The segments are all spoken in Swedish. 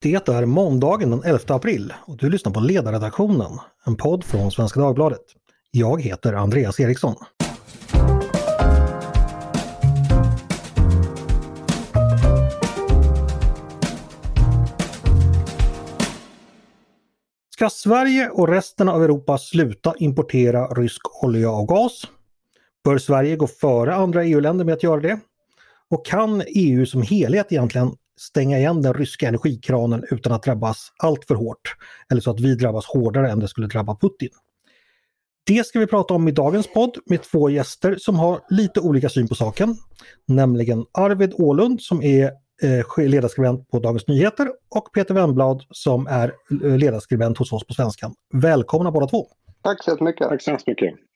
Det är måndagen den 11 april och du lyssnar på Ledarredaktionen, en podd från Svenska Dagbladet. Jag heter Andreas Eriksson. Ska Sverige och resten av Europa sluta importera rysk olja och gas? Bör Sverige gå före andra EU-länder med att göra det? Och kan EU som helhet egentligen stänga igen den ryska energikranen utan att drabbas allt för hårt? Eller så att vi drabbas hårdare än det skulle drabba Putin. Det ska vi prata om i dagens podd med två gäster som har lite olika syn på saken. Nämligen Arvid Ålund som är eh, ledarskribent på Dagens Nyheter och Peter Wennblad som är eh, ledarskribent hos oss på Svenskan. Välkomna båda två! Tack så jättemycket! Tack så mycket!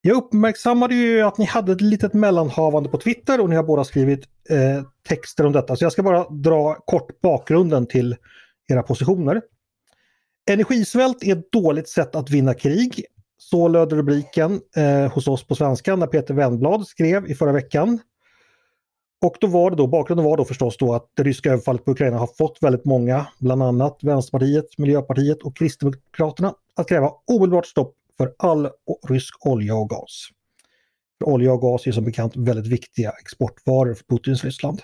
Jag uppmärksammade ju att ni hade ett litet mellanhavande på Twitter och ni har båda skrivit eh, texter om detta. Så jag ska bara dra kort bakgrunden till era positioner. Energisvält är ett dåligt sätt att vinna krig. Så löd rubriken eh, hos oss på svenska när Peter Wennblad skrev i förra veckan. Och då var det då, bakgrunden var då förstås då att det ryska överfallet på Ukraina har fått väldigt många, bland annat Vänsterpartiet, Miljöpartiet och Kristdemokraterna, att kräva omedelbart stopp för all rysk olja och gas. För olja och gas är som bekant väldigt viktiga exportvaror för Putins Ryssland.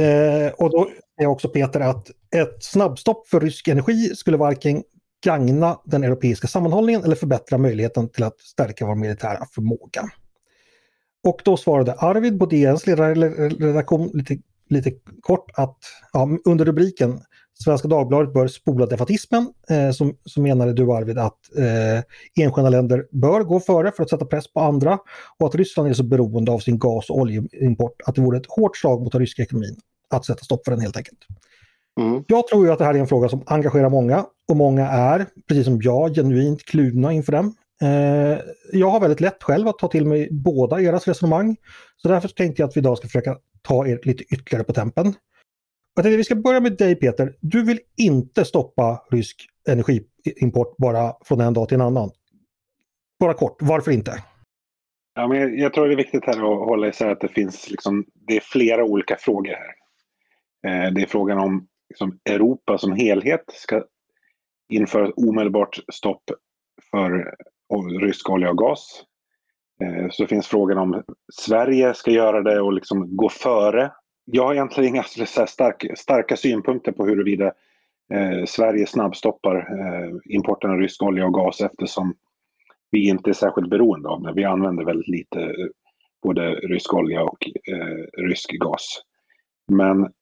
Eh, och då är också Peter att ett snabbstopp för rysk energi skulle varken gagna den europeiska sammanhållningen eller förbättra möjligheten till att stärka vår militära förmåga. Och då svarade Arvid på DNs ledarredaktion lite, lite kort att ja, under rubriken Svenska Dagbladet bör spola defatismen, eh, som, så menade du Arvid att eh, enskilda länder bör gå före för att sätta press på andra och att Ryssland är så beroende av sin gas och oljeimport att det vore ett hårt slag mot den ryska ekonomin att sätta stopp för den helt enkelt. Mm. Jag tror ju att det här är en fråga som engagerar många och många är, precis som jag, genuint kluvna inför den. Eh, jag har väldigt lätt själv att ta till mig båda eras resonemang. Så därför tänkte jag att vi idag ska försöka ta er lite ytterligare på tempen. Jag tänkte vi ska börja med dig Peter. Du vill inte stoppa rysk energiimport bara från en dag till en annan. Bara kort, varför inte? Ja, men jag tror det är viktigt här att hålla isär att det finns liksom, det är flera olika frågor här. Eh, det är frågan om liksom, Europa som helhet ska införa ett omedelbart stopp för rysk olja och gas. Eh, så finns frågan om Sverige ska göra det och liksom gå före jag har egentligen inga stark, starka synpunkter på huruvida eh, Sverige snabbstoppar eh, importen av rysk olja och gas eftersom vi inte är särskilt beroende av det. Vi använder väldigt lite eh, både rysk olja och eh, rysk gas. Men,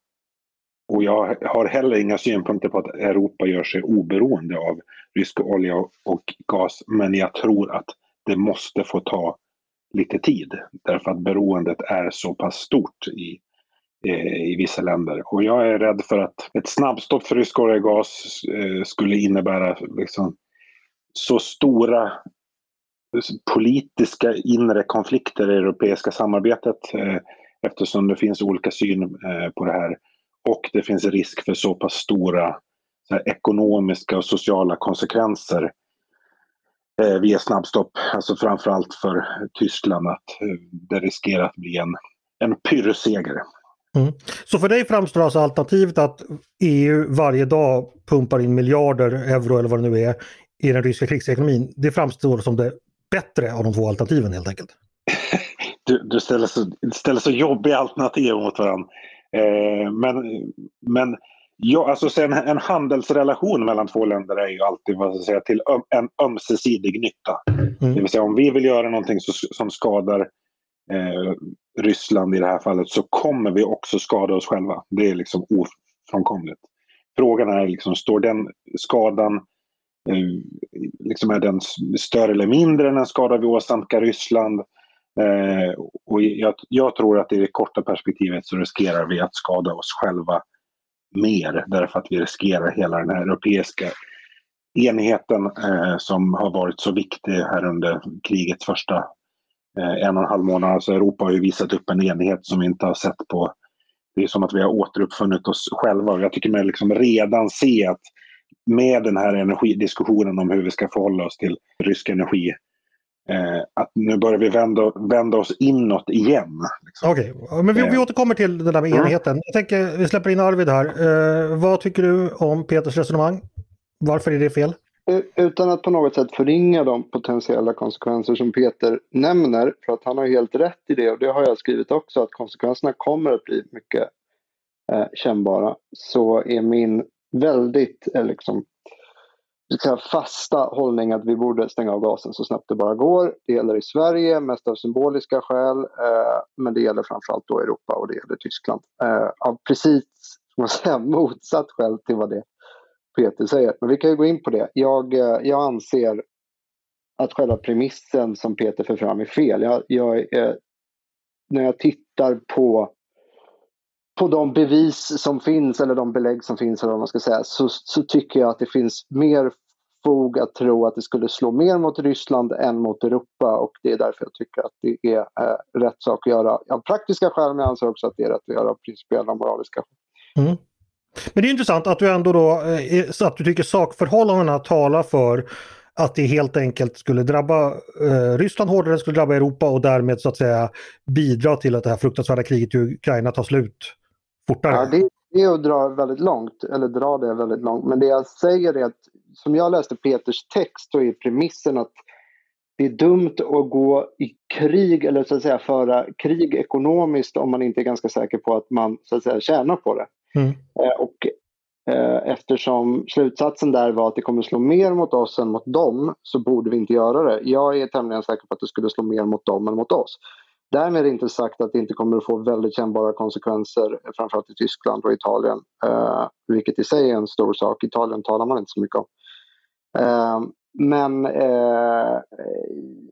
och jag har heller inga synpunkter på att Europa gör sig oberoende av rysk olja och gas. Men jag tror att det måste få ta lite tid därför att beroendet är så pass stort i Eh, i vissa länder. Och jag är rädd för att ett snabbstopp för rysk olja och gas eh, skulle innebära liksom så stora politiska inre konflikter i det europeiska samarbetet eh, eftersom det finns olika syn på det här. Och det finns risk för så pass stora här, ekonomiska och sociala konsekvenser via snabbstopp. Alltså framförallt för Tyskland att det riskerar att bli en, en pyrrusseger. Mm. Så för dig framstår alltså alternativet att EU varje dag pumpar in miljarder euro eller vad det nu är i den ryska krigsekonomin. Det framstår som det bättre av de två alternativen helt enkelt. Du, du ställer, så, ställer så jobbiga alternativ mot varandra. Eh, men men ja, alltså en, en handelsrelation mellan två länder är ju alltid vad ska säga, till en ömsesidig nytta. Mm. Det vill säga om vi vill göra någonting som skadar eh, Ryssland i det här fallet så kommer vi också skada oss själva. Det är liksom ofrånkomligt. Frågan är liksom, står den skadan eh, liksom är den större eller mindre än den skada vi åsamkar Ryssland? Eh, och jag, jag, tror att i det korta perspektivet så riskerar vi att skada oss själva mer därför att vi riskerar hela den här europeiska enheten eh, som har varit så viktig här under krigets första en och en halv månad. Alltså Europa har ju visat upp en enighet som vi inte har sett på... Det är som att vi har återuppfunnit oss själva. Jag tycker mig liksom redan se att med den här energidiskussionen om hur vi ska förhålla oss till rysk energi eh, att nu börjar vi vända, vända oss inåt igen. Liksom. Okej, okay. men vi, vi återkommer till det där med mm. enheten. Jag tänker, vi släpper in Arvid här. Eh, vad tycker du om Peters resonemang? Varför är det fel? Utan att på något sätt förringa de potentiella konsekvenser som Peter nämner, för att han har helt rätt i det och det har jag skrivit också, att konsekvenserna kommer att bli mycket eh, kännbara, så är min väldigt eh, liksom, fasta hållning att vi borde stänga av gasen så snabbt det bara går. Det gäller i Sverige, mest av symboliska skäl, eh, men det gäller framförallt då Europa och det gäller Tyskland. Eh, av precis man säga, motsatt skäl till vad det Peter säger. Men vi kan ju gå in på det. Jag, eh, jag anser att själva premissen som Peter för fram är fel. Jag, jag, eh, när jag tittar på, på de bevis som finns eller de belägg som finns eller vad man ska säga så, så tycker jag att det finns mer fog att tro att det skulle slå mer mot Ryssland än mot Europa och det är därför jag tycker att det är eh, rätt sak att göra av praktiska skäl men jag anser också att det är rätt att göra av principiella och moraliska skäl. Mm. Men det är intressant att du ändå då, eh, att du tycker sakförhållandena talar för att det helt enkelt skulle drabba eh, Ryssland hårdare, skulle drabba Europa och därmed så att säga bidra till att det här fruktansvärda kriget i Ukraina tar slut fortare. Ja, det, det är att dra väldigt långt, eller dra det väldigt långt. Men det jag säger är att som jag läste Peters text så är premissen att det är dumt att gå i krig eller så att säga föra krig ekonomiskt om man inte är ganska säker på att man så att säga tjänar på det. Mm. Eh, och eh, eftersom slutsatsen där var att det kommer slå mer mot oss än mot dem så borde vi inte göra det. Jag är tämligen säker på att det skulle slå mer mot dem än mot oss. Därmed är det inte sagt att det inte kommer att få väldigt kännbara konsekvenser framförallt i Tyskland och Italien. Eh, vilket i sig är en stor sak. Italien talar man inte så mycket om. Eh, men eh,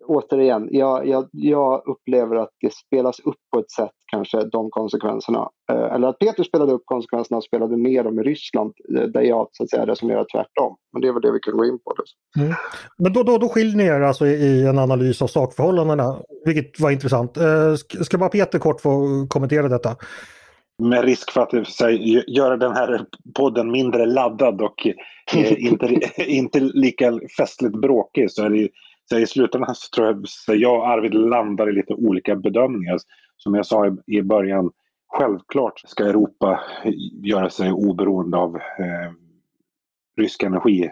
återigen, jag, jag, jag, upplever att det spelas upp på ett sätt, kanske de konsekvenserna. Eh, eller att Peter spelade upp konsekvenserna och spelade ner dem i Ryssland, eh, där jag så att säga resonerar tvärtom. Men det är väl det vi kan gå in på. Mm. Men då, då, då skiljer ni er alltså i en analys av sakförhållandena, vilket var intressant. Eh, ska bara Peter kort få kommentera detta? Med risk för att säg, göra den här podden mindre laddad och eh, inte, inte lika festligt bråkig så är det så i slutändan så tror jag så jag och Arvid landar i lite olika bedömningar. Som jag sa i, i början, självklart ska Europa göra sig oberoende av eh, rysk energi.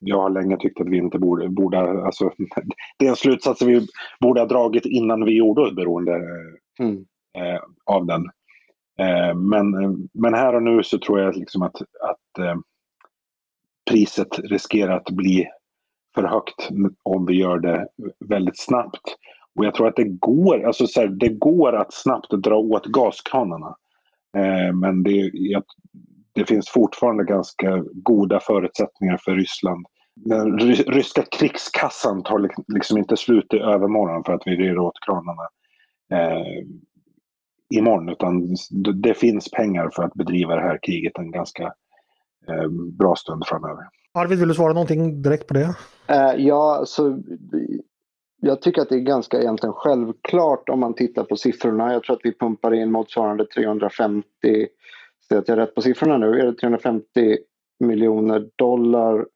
Jag har länge tyckt att vi inte borde, borde alltså, det är en slutsats vi borde ha dragit innan vi gjorde oss beroende eh, mm. eh, av den. Eh, men, eh, men här och nu så tror jag liksom att, att eh, priset riskerar att bli för högt om vi gör det väldigt snabbt. Och jag tror att det går, alltså så här, det går att snabbt dra åt gaskranarna. Eh, men det, jag, det finns fortfarande ganska goda förutsättningar för Ryssland. Den ryska krigskassan tar liksom inte slut i övermorgon för att vi rör åt kranarna eh, imorgon. Utan det finns pengar för att bedriva det här kriget en ganska eh, bra stund framöver. Arvid, vill du svara någonting direkt på det? Uh, ja, så jag tycker att det är ganska egentligen självklart om man tittar på siffrorna. Jag tror att vi pumpar in motsvarande 350, så att jag är rätt på siffrorna nu, är det 350 miljoner dollar.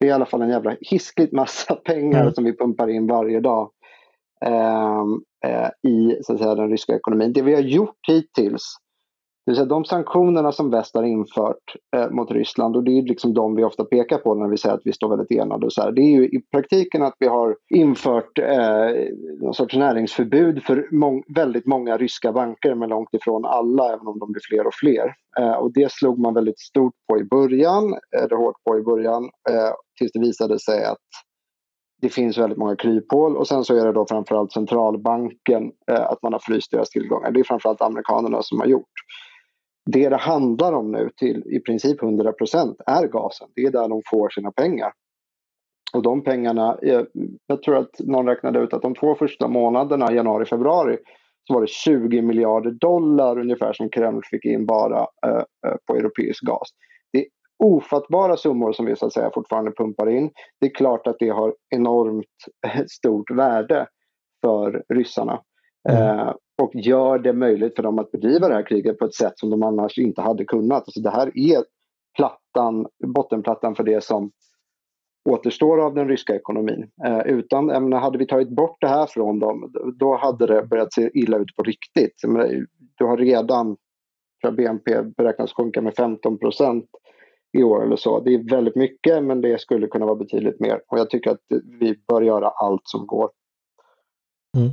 Det är i alla fall en jävla hiskligt massa pengar mm. som vi pumpar in varje dag eh, eh, Eh, i så att säga, den ryska ekonomin. Det vi har gjort hittills det vill säga de sanktionerna som väst har infört eh, mot Ryssland och det är liksom de vi ofta pekar på när vi säger att vi står väldigt enade. Och så här. Det är ju i praktiken att vi har infört eh, någon sorts näringsförbud för mång väldigt många ryska banker men långt ifrån alla även om de blir fler och fler. Eh, och det slog man väldigt stort på i början, eller hårt på i början, eh, tills det visade sig att det finns väldigt många kryphål och sen så är det då framförallt centralbanken, eh, att man har fryst deras tillgångar. Det är framförallt amerikanerna som har gjort. Det det handlar om nu till i princip 100% är gasen. Det är där de får sina pengar. Och de pengarna, jag, jag tror att någon räknade ut att de två första månaderna, januari, februari, så var det 20 miljarder dollar ungefär som Kreml fick in bara eh, eh på europeisk gas. Ofattbara summor som vi så att säga fortfarande pumpar in. Det är klart att det har enormt stort värde för ryssarna. Mm. Eh, och gör det möjligt för dem att bedriva det här kriget på ett sätt som de annars inte hade kunnat. Alltså det här är plattan, bottenplattan för det som återstår av den ryska ekonomin. Eh, utan, menar, hade vi tagit bort det här från dem, då hade det börjat se illa ut på riktigt. Menar, du har redan, tror BNP beräknas sjunka med 15 procent i år eller så. Det är väldigt mycket men det skulle kunna vara betydligt mer. Och jag tycker att vi bör göra allt som går. Mm.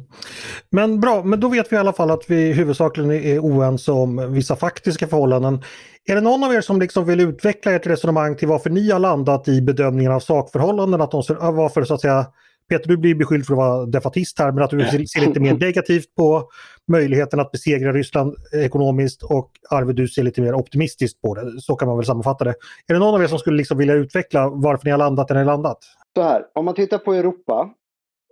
Men bra, men då vet vi i alla fall att vi huvudsakligen är oense om vissa faktiska förhållanden. Är det någon av er som liksom vill utveckla ert resonemang till varför ni har landat i bedömningen av sakförhållanden? Att de, varför så att säga, Peter du blir beskylld för att vara defatist här men att du ser lite mer negativt på möjligheten att besegra Ryssland ekonomiskt och Arvid du ser lite mer optimistiskt på det. Så kan man väl sammanfatta det. Är det någon av er som skulle liksom vilja utveckla varför ni har landat där ni har landat? Så här, om man tittar på Europa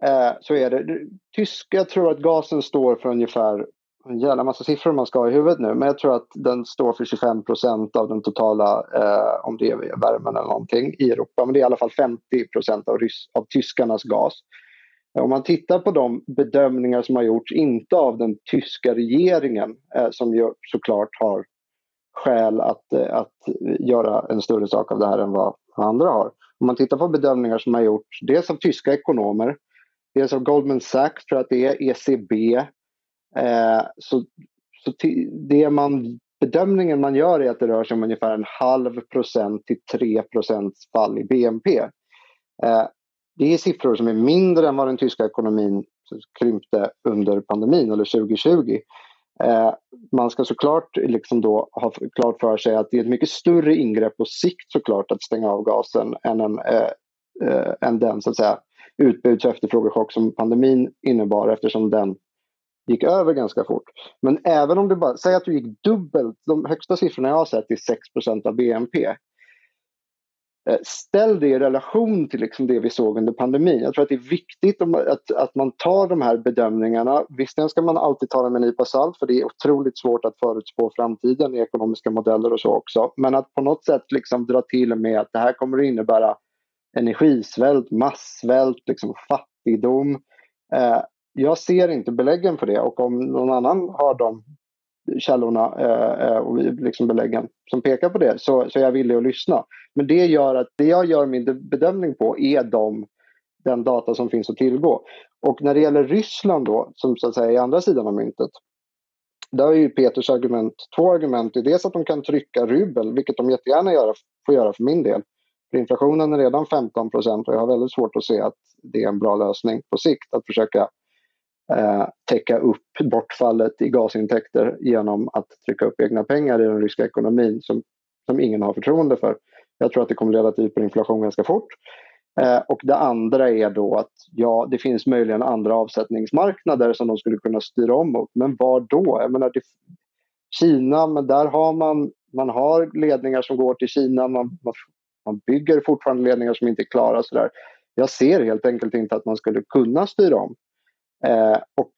eh, så är det tyska, jag tror att gasen står för ungefär en jävla massa siffror man ska ha i huvudet nu, men jag tror att den står för 25 procent av den totala, eh, om det är värmen eller någonting, i Europa. Men det är i alla fall 50 procent av, av tyskarnas gas. Om man tittar på de bedömningar som har gjorts, inte av den tyska regeringen, eh, som ju såklart har skäl att, eh, att göra en större sak av det här än vad andra har. Om man tittar på bedömningar som har gjorts, dels av tyska ekonomer, dels av Goldman Sachs, tror jag att det är, ECB, Eh, så så det man, bedömningen man gör är att det rör sig om ungefär en halv procent till 3 procents fall i BNP. Eh, det är siffror som är mindre än vad den tyska ekonomin krympte under pandemin eller 2020. Eh, man ska såklart liksom då ha klart för sig att det är ett mycket större ingrepp på sikt såklart att stänga av gasen än, en, eh, eh, än den så att säga, utbuds och efterfrågechock som pandemin innebar eftersom den gick över ganska fort. Men även om du bara, säg att du gick dubbelt, de högsta siffrorna jag har sett är 6% av BNP. Eh, ställ det i relation till liksom det vi såg under pandemin. Jag tror att det är viktigt att, att man tar de här bedömningarna. Visserligen ska man alltid ta dem med en nypa salt för det är otroligt svårt att förutspå framtiden i ekonomiska modeller och så också. Men att på något sätt liksom dra till med att det här kommer att innebära energisvält, massvält, liksom fattigdom. Eh, jag ser inte beläggen för det och om någon annan har de källorna eh, eh och liksom beläggen som pekar på det så, så är jag villig att lyssna. Men det gör att det jag gör min bedömning på är de, den data som finns att tillgå. Och när det gäller Ryssland då, som så att säga är andra sidan av myntet. Där är ju Peters argument två argument. Det är dels att de kan trycka rubel, vilket de jättegärna gör, får göra för min del. För inflationen är redan 15 procent och jag har väldigt svårt att se att det är en bra lösning på sikt att försöka eh, täcka upp bortfallet i gasintäkter genom att trycka upp egna pengar i den ryska ekonomin som, som ingen har förtroende för. Jag tror att det kommer leda till hyperinflation ganska fort. Eh, och det andra är då att ja, det finns möjligen andra avsättningsmarknader som de skulle kunna styra om mot. Men var då? Jag menar, det, Kina, men där har man, man har ledningar som går till Kina. Man, man, man bygger fortfarande ledningar som inte är klara. Så där. Jag ser helt enkelt inte att man skulle kunna styra om. Eh, och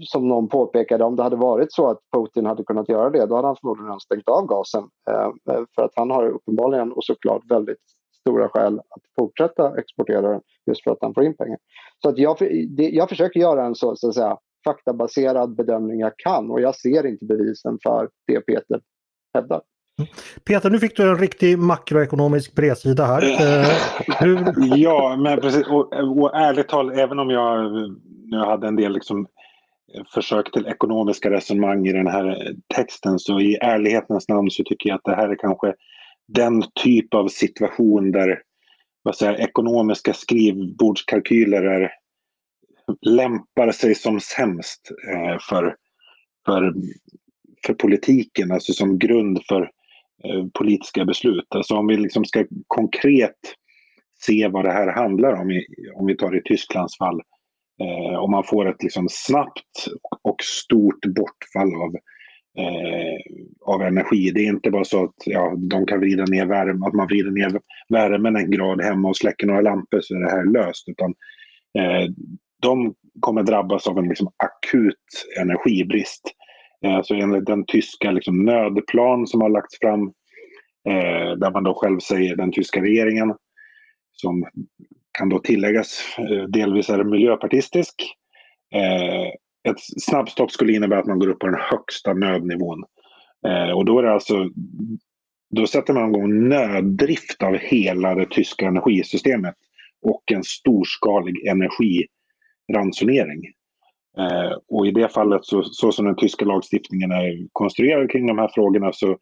som någon påpekade, om det hade varit så att Putin hade kunnat göra det, då hade han förmodligen stängt av gasen. Eh, eh, för att han har uppenbarligen och såklart väldigt stora skäl att fortsätta exportera den just för att han får in pengar. Så att jag, det, jag försöker göra en så, så att säga, faktabaserad bedömning jag kan och jag ser inte bevisen för det Peter hävdar. Peter, nu fick du en riktig makroekonomisk bredsida här. Hur... Ja, men precis. Och, och ärligt talat, även om jag nu hade en del liksom försök till ekonomiska resonemang i den här texten så i ärlighetens namn så tycker jag att det här är kanske den typ av situation där vad säger, ekonomiska skrivbordskalkyler är, lämpar sig som sämst eh, för, för, för politiken, alltså som grund för eh, Eh, politiska beslut. Alltså om vi liksom ska konkret se vad det här handlar om, om vi tar i Tysklands fall, Eh, om man får ett liksom snabbt och stort bortfall av, eh, av energi. Det är inte bara så att ja, de kan vrida ner värme, att man vrider ner värmen en grad hemma och släcker några lampor så är det här löst. Utan, eh, de kommer drabbas av en liksom akut energibrist. Eh, så enligt den tyska liksom, nödplan som har lagts fram, eh, där man då själv säger, den tyska regeringen, som kan då tilläggas, eh, delvis är miljöpartistisk. Eh, ett snabbstopp skulle innebära att man går upp på den högsta nödnivån. Eh, och då är det alltså då sätter man igång nöddrift av hela det tyska energisystemet och en storskalig energiransonering. Eh, och i det fallet, så, så, som den tyska lagstiftningen är konstruerad kring de här frågorna, så,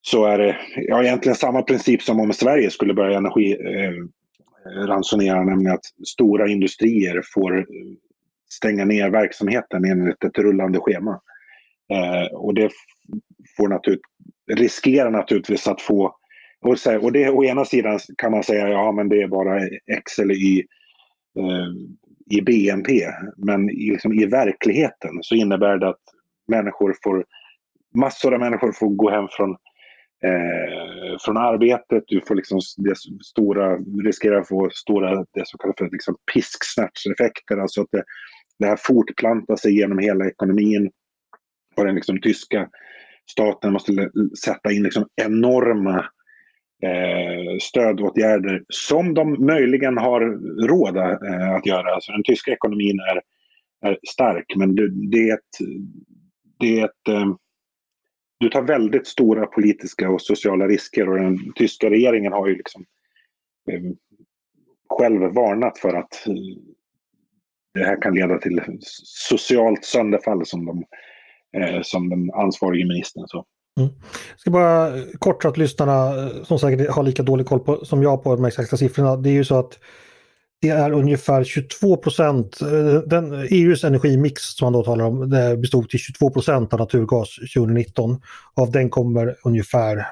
så är det ja, egentligen samma princip som om Sverige skulle börja energiransonera, eh, nämligen att stora industrier får stänga ner verksamheten enligt ett rullande schema. Eh, och det får naturligt, riskerar naturligtvis att få och, så, och det, å ena sidan kan man säga ja men det är bara X eller Y eh, i BNP. Men i, liksom, i verkligheten så innebär det att människor får, massor av människor får gå hem från, eh, från arbetet. Du får liksom det stora, riskerar att få stora, det som kallas för liksom pisksnärtseffekter. Alltså att det, det här fortplantar sig genom hela ekonomin. Och den liksom tyska staten måste sätta in liksom enorma eh, stödåtgärder som de möjligen har råd eh, att göra. Alltså den tyska ekonomin är, är stark men det, det är ett, det är ett eh, du tar väldigt stora politiska och sociala risker och den tyska regeringen har ju liksom eh, själv varnat för att eh, det här kan leda till socialt sönderfall som, de, eh, som den ansvarige ministern sa. Mm. Jag ska bara eh, kort så att lyssnarna eh, som säkert har lika dålig koll på, som jag på de exakta siffrorna. Det är ju så att det är ungefär 22 procent, eh, EUs e energimix som man då talar om, det bestod till 22 procent av naturgas 2019. Av den kommer ungefär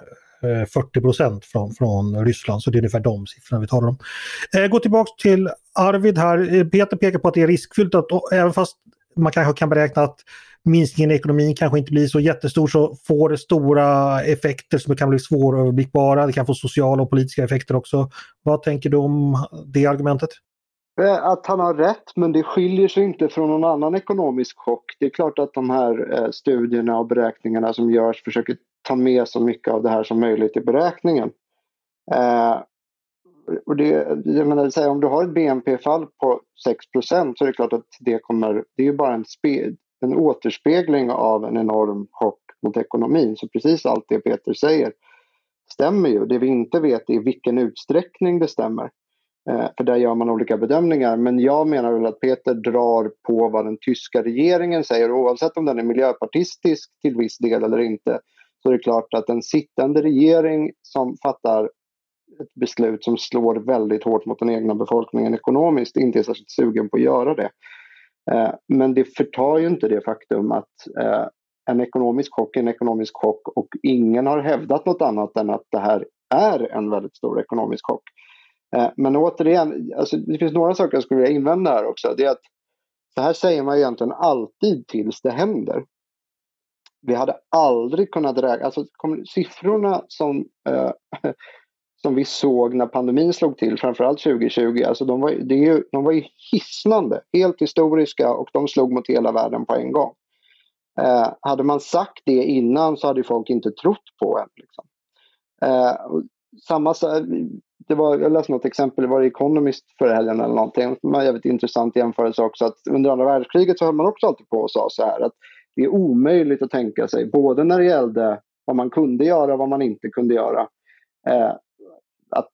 40 procent från, från Ryssland, så det är ungefär de siffrorna vi talar om. gå tillbaks till Arvid här. Peter pekar på att det är riskfyllt att även fast man kanske kan beräkna att minskningen i ekonomin kanske inte blir så jättestor så får det stora effekter som kan bli svåröverblickbara. Det kan få sociala och politiska effekter också. Vad tänker du om det argumentet? Eh, att han har rätt, men det skiljer sig inte från någon annan ekonomisk chock. Det är klart att de här eh, studierna och beräkningarna som görs försöker ta med så mycket av det här som möjligt i beräkningen. Eh, och det, jag menar, om du har ett BNP-fall på 6% så är det klart att det kommer, det är ju bara en, spe, en återspegling av en enorm chock mot ekonomin. Så precis allt det Peter säger stämmer ju. Det vi inte vet är i vilken utsträckning det stämmer. Eh, för där gör man olika bedömningar. Men jag menar väl att Peter drar på vad den tyska regeringen säger. Oavsett om den är miljöpartistisk till viss del eller inte så är det klart att en sittande regering som fattar ett beslut som slår väldigt hårt mot den egna befolkningen ekonomiskt inte är särskilt sugen på att göra det. Eh, men det förtar ju inte det faktum att eh, en ekonomisk chock är en ekonomisk chock och ingen har hävdat något annat än att det här är en väldigt stor ekonomisk chock. Eh, men återigen, alltså det finns några saker jag skulle vilja invända här också. Det är att så här säger man egentligen alltid tills det händer. Vi hade aldrig kunnat räkna, alltså siffrorna som eh, som vi såg när pandemin slog till, framförallt 2020, alltså de var, det är ju, de var ju hisnande, helt historiska och de slog mot hela världen på en gång. Eh, hade man sagt det innan så hade folk inte trott på en. Liksom. Eh, samma, det var, jag läste något exempel, det var Economist förra helgen eller någonting. En jävligt intressant jämförelse också att under andra världskriget så höll man också alltid på och sa så här att det är omöjligt att tänka sig, både när det gällde vad man kunde göra och vad man inte kunde göra. Eh, att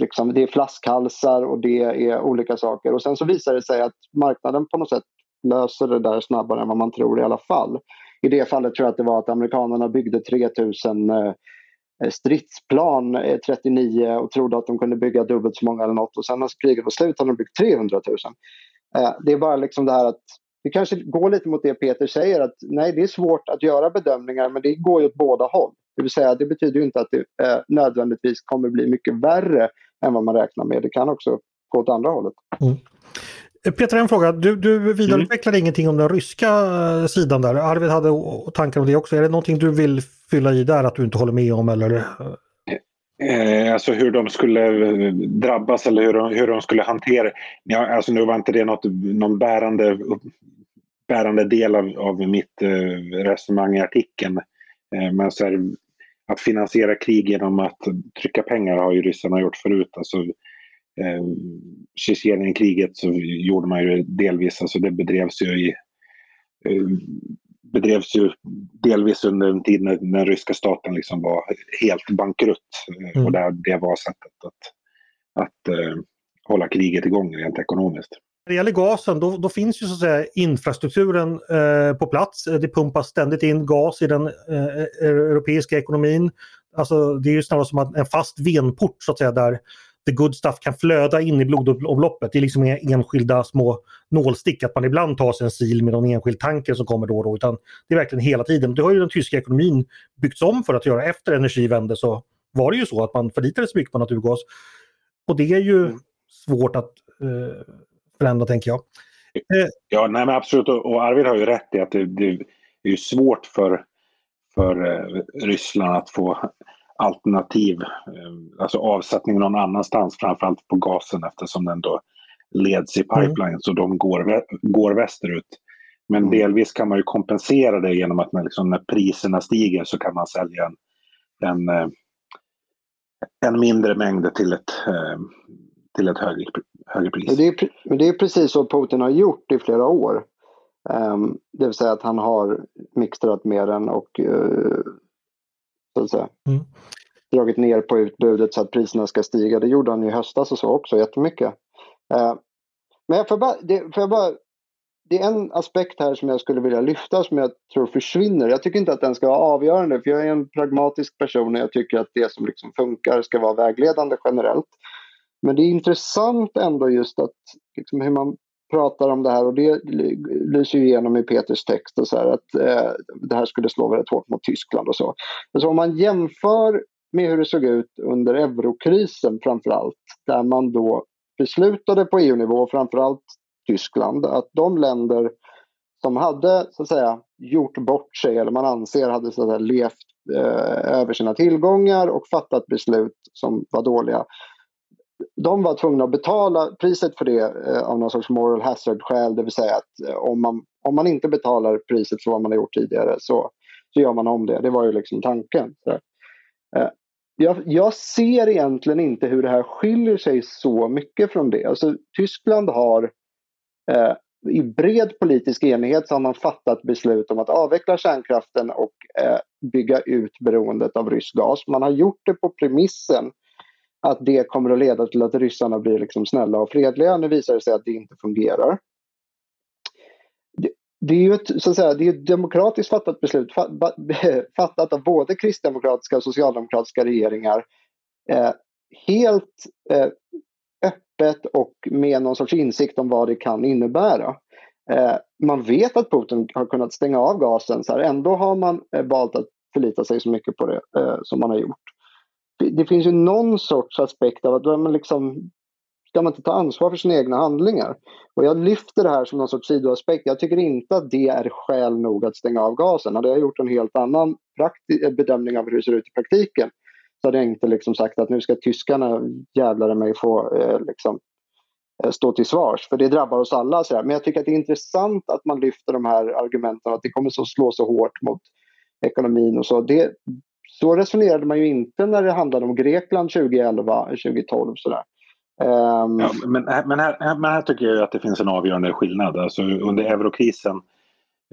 liksom, det är flaskhalsar och det är olika saker. Och sen så visar det sig att marknaden på något sätt löser det där snabbare än vad man tror i alla fall. I det fallet tror jag att det var att amerikanerna byggde 3000 eh, stridsplan eh, 39 och trodde att de kunde bygga dubbelt så många eller något och sen när kriget var slut hade de byggt 300 000. Eh, det är bara liksom det här att det kanske går lite mot det Peter säger att nej det är svårt att göra bedömningar men det går ju åt båda håll. Det vill säga, det betyder inte att det eh, nödvändigtvis kommer bli mycket värre än vad man räknar med. Det kan också gå åt andra hållet. Mm. Peter, en fråga. Du, du vidareutvecklade mm. ingenting om den ryska eh, sidan där. Arvid hade tankar om det också. Är det någonting du vill fylla i där att du inte håller med om? Eller? Eh, alltså hur de skulle eh, drabbas eller hur de, hur de skulle hantera ja, alltså Nu var inte det något, någon bärande, bärande del av, av mitt eh, resonemang i artikeln. Eh, men så här, att finansiera krig genom att trycka pengar har ju ryssarna gjort förut. Alltså, eh, Tjetjenienkriget så gjorde man ju delvis, alltså det bedrevs ju i eh, bedrevs ju delvis under en tid när den ryska staten liksom var helt bankrutt. Mm. Och där det var sättet att, att uh, hålla kriget igång rent ekonomiskt. När det gäller gasen då, då finns ju så att säga infrastrukturen eh, på plats. Det pumpas ständigt in gas i den eh, europeiska ekonomin. Alltså, det är ju snarare som en fast venport så att säga där the good stuff kan flöda in i blodomloppet. Det är liksom inga enskilda små nålstick att man ibland tar sig en sil med någon enskild tanker som kommer då och då. Utan det är verkligen hela tiden. Det har ju den tyska ekonomin byggts om för att göra. Efter energivände så var det ju så att man förlitade sig mycket på naturgas. Och det är ju mm. svårt att eh, förändra tänker jag. Eh. Ja, nej men absolut. Och Arvid har ju rätt i att det, det är svårt för, för eh, Ryssland att få alternativ, eh, alltså avsättning någon annanstans, framförallt på gasen eftersom den då leds i mm. pipeline mm. så de går, går västerut. Men mm. delvis kan man ju kompensera det genom att när, liksom, när priserna stiger så kan man sälja en, en, en mindre mängd till ett, till ett högre, högre pris. Det är, men det är precis så Putin har gjort i flera år. Um, det vill säga att han har mixtrat med den och uh, så att säga. Mm. Dragit ner på utbudet så att priserna ska stiga. Det gjorde han i höstas och så också jättemycket. Uh, men jag får bara, det, får jag bara, det är en aspekt här som jag skulle vilja lyfta som jag tror försvinner. Jag tycker inte att den ska vara avgörande för jag är en pragmatisk person och jag tycker att det som liksom funkar ska vara vägledande generellt. Men det är intressant ändå just att liksom hur man pratar om det här och det lyser ju igenom i Peters text och så här, att eh, det här skulle slå väldigt hårt mot Tyskland och så. Alltså om man jämför med hur det såg ut under eurokrisen framför allt där man då beslutade på EU-nivå, framförallt Tyskland, att de länder som hade så att säga gjort bort sig eller man anser hade så att säga, levt eh, över sina tillgångar och fattat beslut som var dåliga de var tvungna att betala priset för det eh, av någon sorts moral hazard-skäl. Det vill säga att eh, om, man, om man inte betalar priset för vad man har gjort tidigare så, så gör man om det. Det var ju liksom tanken. Eh, jag, jag, ser egentligen inte hur det här skiljer sig så mycket från det. Alltså, Tyskland har eh, i bred politisk enighet så har man fattat beslut om att avveckla kärnkraften och eh, bygga ut beroendet av rysk gas. Man har gjort det på premissen att det kommer att leda till att ryssarna blir liksom snälla och fredliga. Nu visar det sig att det inte fungerar. Det, det är ju ett, så att säga, det är ett demokratiskt fattat beslut fattat av både kristdemokratiska och socialdemokratiska regeringar. Eh, helt eh, öppet och med någon sorts insikt om vad det kan innebära. Eh, man vet att Putin har kunnat stänga av gasen, så här, ändå har man eh, valt att förlita sig så mycket på det eh, som man har gjort det finns ju någon sorts aspekt av att då man liksom, ska man inte ta ansvar för sina egna handlingar. Och jag lyfter det här som någon sorts sidoaspekt. Jag tycker inte att det är skäl nog att stänga av gasen. Hade jag gjort en helt annan eh, bedömning av hur det ser ut i praktiken så hade jag inte liksom sagt att nu ska tyskarna jävlar mig få eh, liksom, eh, stå till svars. För det drabbar oss alla. Så. Men jag tycker att det är intressant att man lyfter de här argumenten att det kommer så slå så hårt mot ekonomin och så. Det, så resonerade man ju inte när det handlade om Grekland 2011, 2012 sådär. Um... Ja, men, men, här, men här tycker jag att det finns en avgörande skillnad. Alltså under eurokrisen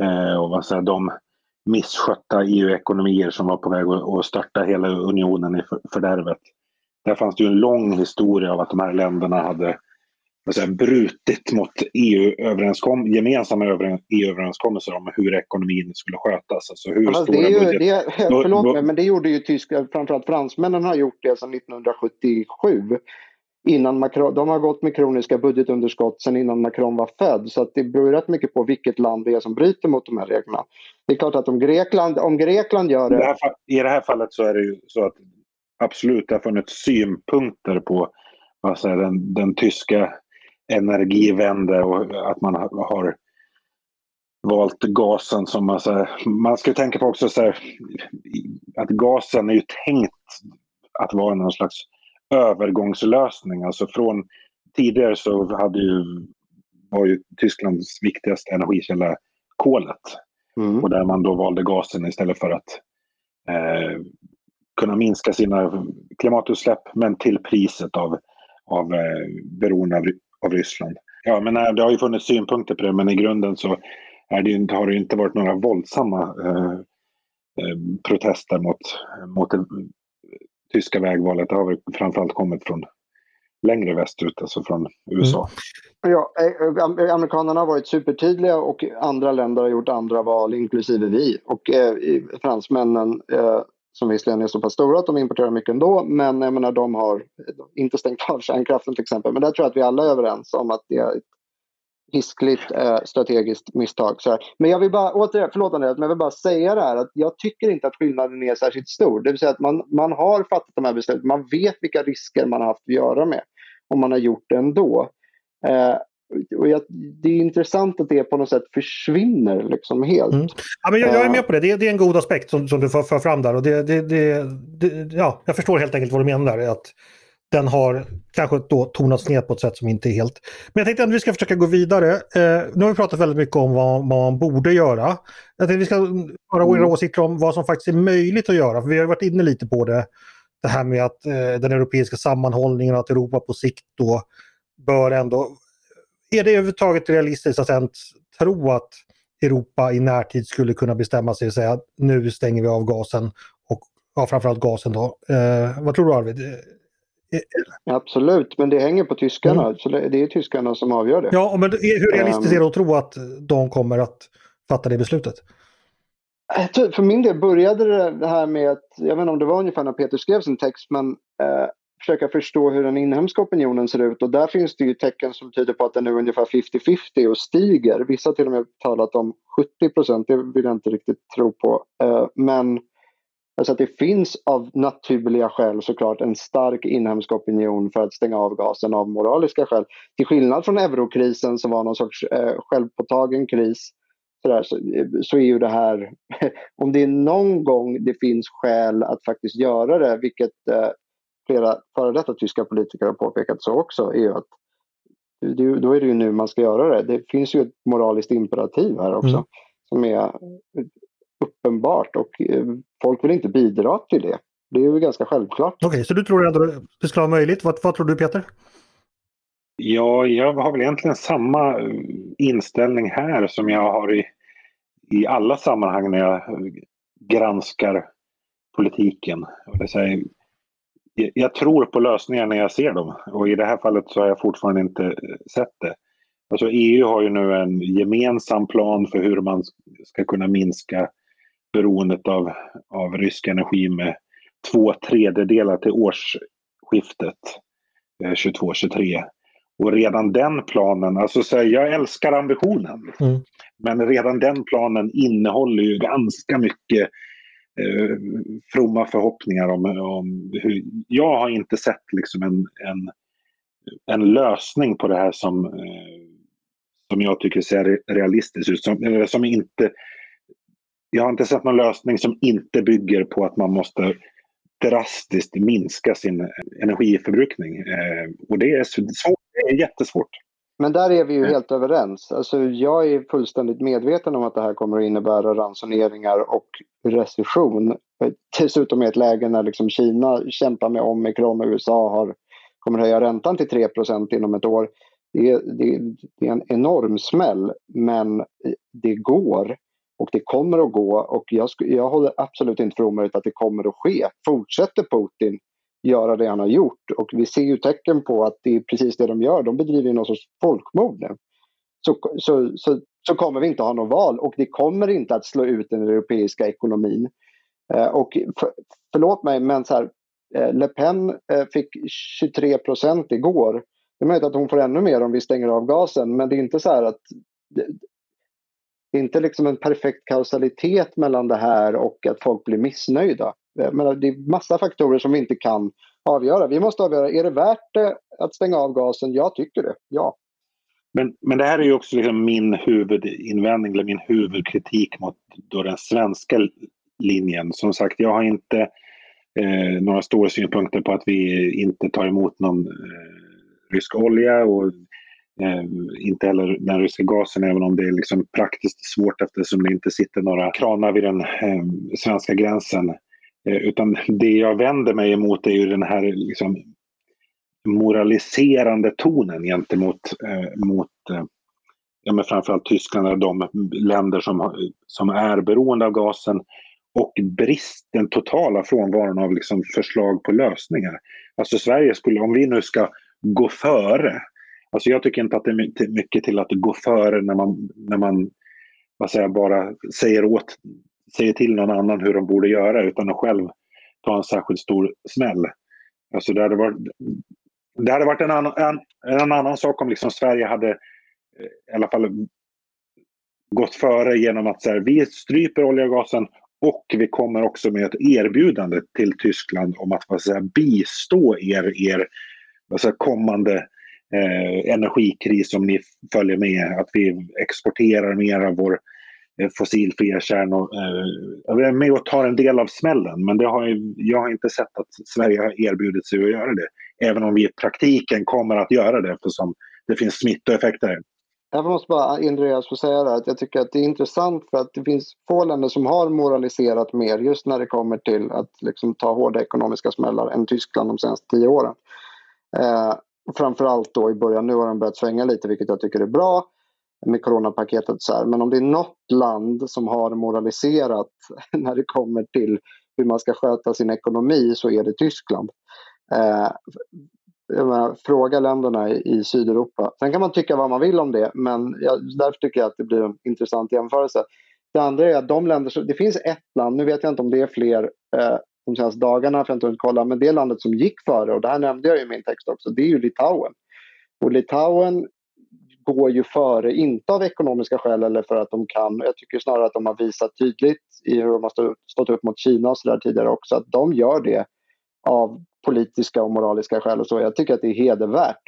eh, och vad säger, de misskötta EU-ekonomier som var på väg att störta hela unionen i fördärvet. Där fanns det ju en lång historia av att de här länderna hade säga, brutit mot EU-överenskom gemensamma EU-överenskommelser om hur ekonomin skulle skötas. Alltså hur alltså, stora det är ju, det, förlåt mig, men det gjorde ju Tyskland, framförallt fransmännen har gjort det sedan 1977. Innan Macron, de har gått med kroniska budgetunderskott sedan innan Macron var född. Så att det beror rätt mycket på vilket land det är som bryter mot de här reglerna. Det är klart att om Grekland, om Grekland gör det... det här, I det här fallet så är det ju så att absolut det har funnits synpunkter på vad säger, den, den tyska energivände och att man har valt gasen som man säger. Man ska tänka på också så här, att gasen är ju tänkt att vara någon slags övergångslösning. Alltså från tidigare så hade ju, var ju Tysklands viktigaste energikälla kolet. Mm. Och där man då valde gasen istället för att eh, kunna minska sina klimatutsläpp men till priset av, av eh, beroende av av Ryssland. Ja, men eh, det har ju funnits synpunkter på det, men i grunden så är det inte, har det inte varit några våldsamma eh, eh, protester mot, mot det tyska vägvalet. Det har väl framförallt kommit från längre västerut, alltså från USA. Mm. Ja, eh, amerikanerna har varit supertydliga och andra länder har gjort andra val, inklusive vi. Och eh, fransmännen eh, som visserligen är så pass stora att de importerar mycket ändå, men jag menar, de har inte stängt av kärnkraften till exempel. Men där tror jag att vi alla är överens om att det är ett hiskligt eh, strategiskt misstag. Så här. Men jag vill bara, återigen, förlåt Andreas, men jag vill bara säga det här att jag tycker inte att skillnaden är särskilt stor. Det vill säga att man, man har fattat de här besluten, man vet vilka risker man har haft att göra med och man har gjort det ändå. Eh, och jag, det är intressant att det på något sätt försvinner liksom helt. Mm. Ja, men jag, jag, är med på det. det. är, det är en god aspekt som, som du för, för fram där. Och det, det, det, ja, jag förstår helt enkelt vad du menar. Där, att den har kanske då tonats ner på ett sätt som inte är helt... Men jag tänkte att vi ska försöka gå vidare. Eh, nu har vi pratat väldigt mycket om vad, vad man borde göra. Jag tänkte att vi ska höra mm. era åsikter om vad som faktiskt är möjligt att göra. För vi har varit inne lite på det. Det här med att eh, den europeiska sammanhållningen och att Europa på sikt då bör ändå är det överhuvudtaget realistiskt att ens tro att Europa i närtid skulle kunna bestämma sig och säga att nu stänger vi av gasen och ja, framförallt gasen då. Eh, vad tror du Arvid? Eh, eh, Absolut, men det hänger på tyskarna. Mm. Så det, är tyskarna som avgör det. Ja, men hur realistiskt är det att tro att de kommer att fatta det beslutet? För min del började det här med att, jag vet inte om det var ungefär när Peter skrev sin text, men eh, försöka förstå hur den inhemska opinionen ser ut och där finns det ju tecken som tyder på att den är ungefär 50-50 och stiger. Vissa har till och med talat om 70 procent, det vill jag inte riktigt tro på. Eh, men alltså att det finns av naturliga skäl såklart en stark inhemsk opinion för att stänga av gasen av moraliska skäl. Till skillnad från eurokrisen som var någon sorts eh, självpåtagen kris så, så, så är ju det här, om det är någon gång det finns skäl att faktiskt göra det, vilket eh, flera före detta tyska politiker har påpekat så också, är ju att då är det ju nu man ska göra det. Det finns ju ett moraliskt imperativ här också mm. som är uppenbart och eh, folk vill inte bidra till det. Det är ju ganska självklart. Okej, okay, så du tror ändå det skulle vara möjligt. Vad, vad tror du Peter? Ja, jag har väl egentligen samma inställning här som jag har i, i alla sammanhang när jag granskar politiken. Det säger, jag tror på lösningar när jag ser dem och i det här fallet så har jag fortfarande inte eh, sett det. Alltså EU har ju nu en gemensam plan för hur man ska kunna minska beroendet av, av rysk energi med två tredjedelar till årsskiftet eh, 22-23. Och redan den planen, alltså så jag älskar ambitionen. Mm. Men redan den planen innehåller ju ganska mycket eh, fromma förhoppningar om, om hur... Jag har inte sett liksom en, en, en lösning på det här som, eh, som jag tycker ser realistiskt ut. Som, eh, som inte, jag har inte sett någon lösning som inte bygger på att man måste drastiskt minska sin energiförbrukning. Eh, och det är, svårt, det är jättesvårt. Men där är vi ju helt överens. Alltså, jag är fullständigt medveten om att det här kommer att innebära ransoneringar och recession. Dessutom i ett läge när liksom Kina kämpar med omikron och USA har, kommer höja räntan till 3% inom ett år. Det är, det, det är en enorm smäll, men det går och det kommer att gå och jag, jag håller absolut inte för omöjligt att det kommer att ske. Fortsätter Putin göra det han har gjort och vi ser ju tecken på att det är precis det de gör. De bedriver någon sorts folkmord nu. Så, så, så, så kommer vi inte ha något val och det kommer inte att slå ut den europeiska ekonomin. Eh, och för, förlåt mig, men så här, eh, Le Pen eh, fick 23 procent igår. Det är möjligt att hon får ännu mer om vi stänger av gasen, men det är inte så här att det är inte liksom en perfekt kausalitet mellan det här och att folk blir missnöjda. Eh, menar, det är massa faktorer som vi inte kan avgöra. Vi måste avgöra, är det värt det att stänga av gasen? Jag tycker det, ja. Men, men det här är ju också liksom min huvudinvändning, eller min huvudkritik mot då den svenska linjen. Som sagt, jag har inte eh, några stora synpunkter på att vi inte tar emot någon eh, rysk olja och Eh, inte heller den ryska gasen, även om det är liksom praktiskt svårt eftersom det inte sitter några kranar vid den eh, svenska gränsen. Eh, utan det jag vänder mig emot är ju den här liksom, moraliserande tonen gentemot eh, mot, eh, ja, men framförallt Tyskland och de länder som, som är beroende av gasen och brist, den totala frånvaron av liksom förslag på lösningar. Alltså Sverige skulle, om vi nu ska gå före, alltså jag tycker inte att det är mycket till att gå före när man, när man vad säger, bara säger, åt, säger till någon annan hur de borde göra utan att själv ta en särskilt stor smäll. Alltså det hade varit, det hade varit en, annan, en, en annan sak om liksom Sverige hade eh, i alla fall gått före genom att så här, vi stryper olja och gasen och vi kommer också med ett erbjudande till Tyskland om att vad säga, bistå er, er vad säga, kommande eh, energikris om ni följer med. Att vi exporterar mer av vår eh, Eh, fossilfria kärnor. Eh, jag är med och tar en del av smällen. Men det har jag, jag har inte sett att Sverige har erbjudit sig att göra det. Även om vi i praktiken kommer att göra det eftersom det finns smittoeffekter. Jag måste bara Andreas få säga det, att jag tycker att det är intressant för att det finns få länder som har moraliserat mer just när det kommer till att liksom ta hårda ekonomiska smällar än Tyskland de senaste tio åren. Eh, framförallt då i början, nu har de börjat svänga lite vilket jag tycker är bra med coronapaketet så här. Men om det är något land som har moraliserat när det kommer till hur man ska sköta sin ekonomi så är det Tyskland. Eh, menar, fråga länderna i, i Sydeuropa. Sen kan man tycka vad man vill om det, men jag, därför tycker jag att det blir en intressant jämförelse. Det andra är att de länder, det finns ett land, nu vet jag inte om det är fler eh, de senaste dagarna, för jag inte kolla, men det landet som gick före, och det här nämnde jag i min text också, det är ju Litauen. Och Litauen går ju före, inte av ekonomiska skäl eller för att de kan. Jag tycker snarare att de har visat tydligt i hur de har stått upp mot Kina och så där tidigare också, att de gör det av politiska och moraliska skäl och så. Jag tycker att det är hedervärt.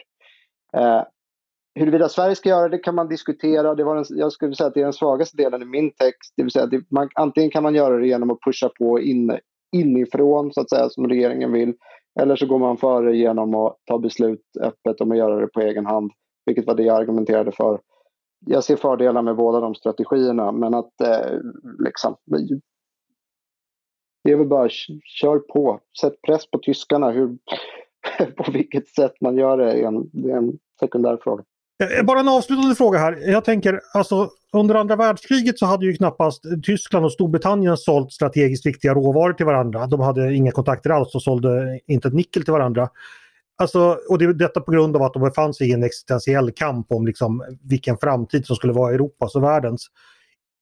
Eh, huruvida Sverige ska göra det kan man diskutera. Det var den, jag skulle säga att det är den svagaste delen i min text. Det vill säga det, man, antingen kan man göra det genom att pusha på in, inifrån så att säga som regeringen vill. Eller så går man före genom att ta beslut öppet om att göra det på egen hand. Vilket var det jag argumenterade för. Jag ser fördelar med båda de strategierna men att eh, liksom, det är väl bara kör på. Sätt press på tyskarna. Hur, på vilket sätt man gör det är en, det är en sekundär fråga. Eh, eh, bara en avslutande fråga här. Jag tänker, alltså under andra världskriget så hade ju knappast Tyskland och Storbritannien sålt strategiskt viktiga råvaror till varandra. De hade inga kontakter alls och sålde inte ett nickel till varandra. Alltså, och det, detta på grund av att de befann sig i en existentiell kamp om liksom, vilken framtid som skulle vara Europas och världens.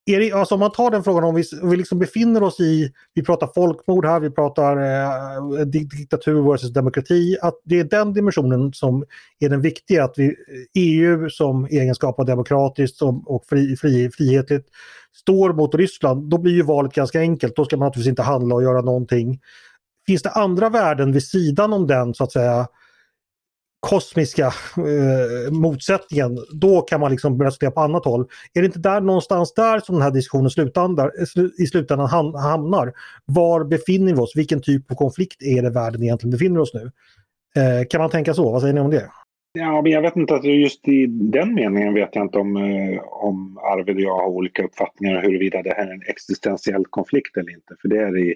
Är det, alltså om man tar den frågan om vi, vi liksom befinner oss i, vi pratar folkmord här, vi pratar eh, diktatur versus demokrati, att det är den dimensionen som är den viktiga. Att vi, EU som egenskap av demokratiskt och fri, fri, frihetligt står mot Ryssland, då blir ju valet ganska enkelt. Då ska man naturligtvis inte handla och göra någonting. Finns det andra värden vid sidan om den så att säga kosmiska eh, motsättningen, då kan man liksom börja spela på annat håll. Är det inte där någonstans där som den här diskussionen slutandar, i slutändan hamnar? Var befinner vi oss? Vilken typ av konflikt är det världen egentligen befinner oss nu? Eh, kan man tänka så? Vad säger ni om det? Ja, men jag vet inte, att just i den meningen vet jag inte om, eh, om Arvid och jag har olika uppfattningar huruvida det här är en existentiell konflikt eller inte. För det är i,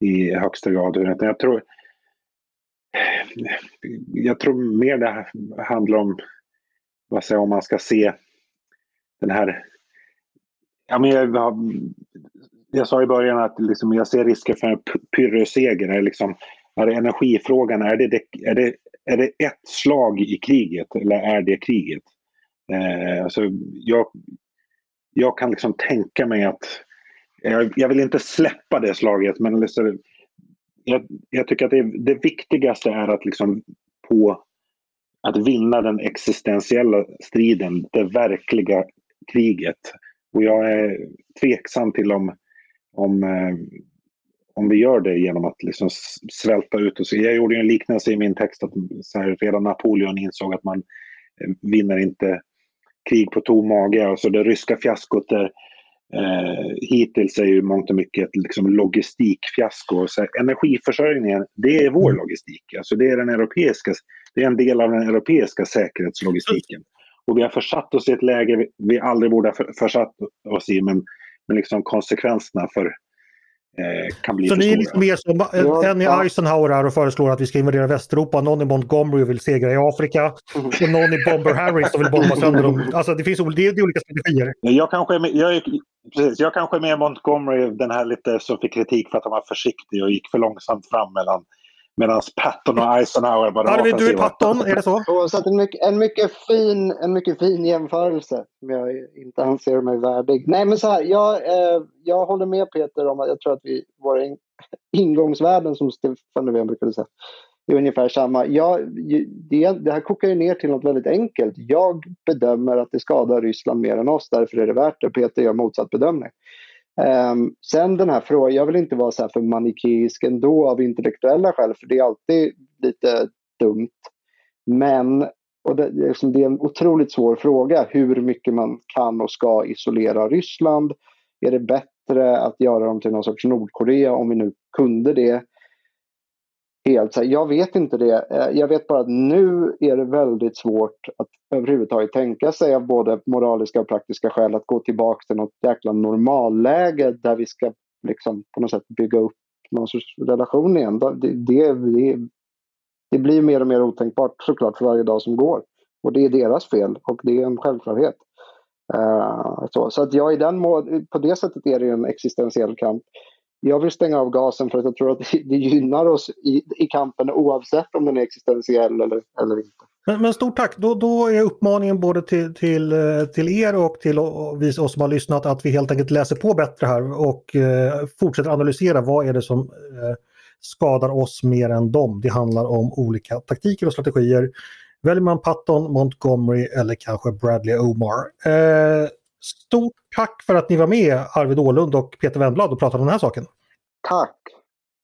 i högsta grad. Jag tror, Eh, jag tror mer det handlar om, vad säger, om man ska se den här... Ja, men jag, jag sa i början att liksom, jag ser risker för en pyrrhusseger. Är, liksom, är det energifrågan, är det, är, det, är det ett slag i kriget eller är det kriget? Eh, alltså, jag, jag kan liksom tänka mig att jag, jag vill inte släppa det slaget men liksom, jag, jag, tycker att det, det, viktigaste är att liksom på att vinna den existentiella striden, det verkliga kriget. Och jag är tveksam till om, om, eh, om vi gör det genom att liksom svälta ut oss. Jag gjorde en liknelse i min text att så här, redan Napoleon insåg att man eh, vinner inte krig på tom mage. Alltså det ryska fiaskot är eh, hittills är ju mångt och mycket ett liksom, logistikfiasko. Så energiförsörjningen, det är vår mm. logistik. Alltså det är den europeiska, det är en del av den europeiska säkerhetslogistiken. Och vi har försatt oss i ett läge vi aldrig borde ha försatt oss i, men, men liksom konsekvenserna för kan bli Så för ni är lite mer som Ja, en i. Eisenhower här och föreslår att vi ska invadera Västeuropa, någon i Montgomery och vill segra i Afrika Mm. och någon i Bomber Harris och vill bomba sönder dem. Alltså det finns det är, det är olika strategier. Jag kanske är med, jag är, precis, jag kanske är med Montgomery, den här lite som fick kritik för att han var försiktig och gick för långsamt fram mellan Medan Patton och Eisenhower var Arvid, du är. Patton, är det så? Att en, mycket, en, mycket fin, en mycket fin jämförelse som jag inte anser mig värdig. Nej men så här, jag, eh, jag håller med Peter om att jag tror att vi, våra in, ingångsvärden som Stefan Löfven brukade säga är ungefär samma. Jag, det, det här kokar ju ner till något väldigt enkelt. Jag bedömer att det skadar Ryssland mer än oss, därför är det värt det. Peter gör motsatt bedömning. Um, sen den här frågan, jag vill inte vara så här för manikeisk ändå av intellektuella skäl, för det är alltid lite dumt. Men, och det, liksom, det är en otroligt svår fråga, hur mycket man kan och ska isolera Ryssland. Är det bättre att göra dem till någon sorts Nordkorea om vi nu kunde det? Helt så här, jag vet inte det. Eh, jag vet bara att nu är det väldigt svårt att överhuvudtaget tänka sig av både moraliska och praktiska skäl att gå tillbaka till något jäkla normalläge där vi ska liksom på något sätt bygga upp någon sorts relation igen. Det, det, det, det blir mer och mer otänkbart såklart för varje dag som går. Och det är deras fel och det är en självklarhet. Uh, så, så att jag i den må, på det sättet är det en existentiell kamp. Jag vill stänga av gasen för att jag tror att det gynnar oss i, i kampen oavsett om den är existentiell eller, eller inte. Men, men stort tack! Då, då är uppmaningen både till, till, eh, till er och till vi, oss som har lyssnat att vi helt enkelt läser på bättre här och eh, fortsätter analysera vad är det som eh, skadar oss mer än dem. Det handlar om olika taktiker och strategier. Väljer man Patton, Montgomery eller kanske Bradley Omar. Eh, stort tack för att ni var med Arvid Ålund och Peter Wennblad och pratade om den här saken. Tack!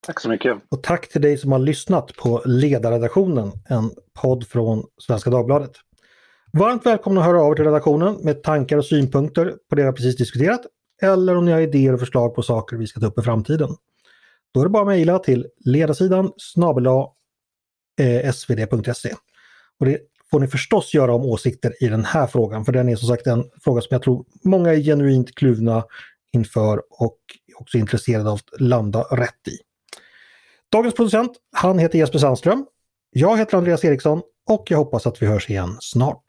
Tack så mycket. Och tack till dig som har lyssnat på Ledarredaktionen, en podd från Svenska Dagbladet. Varmt välkomna att höra av er till redaktionen med tankar och synpunkter på det vi precis diskuterat eller om ni har idéer och förslag på saker vi ska ta upp i framtiden. Då är det bara att mejla till ledarsidan snabel eh, svd.se. Och det får ni förstås göra om åsikter i den här frågan, för den är som sagt en fråga som jag tror många är genuint kluvna inför och också intresserade av att landa rätt i. Dagens producent, han heter Jesper Sandström. Jag heter Andreas Eriksson och jag hoppas att vi hörs igen snart.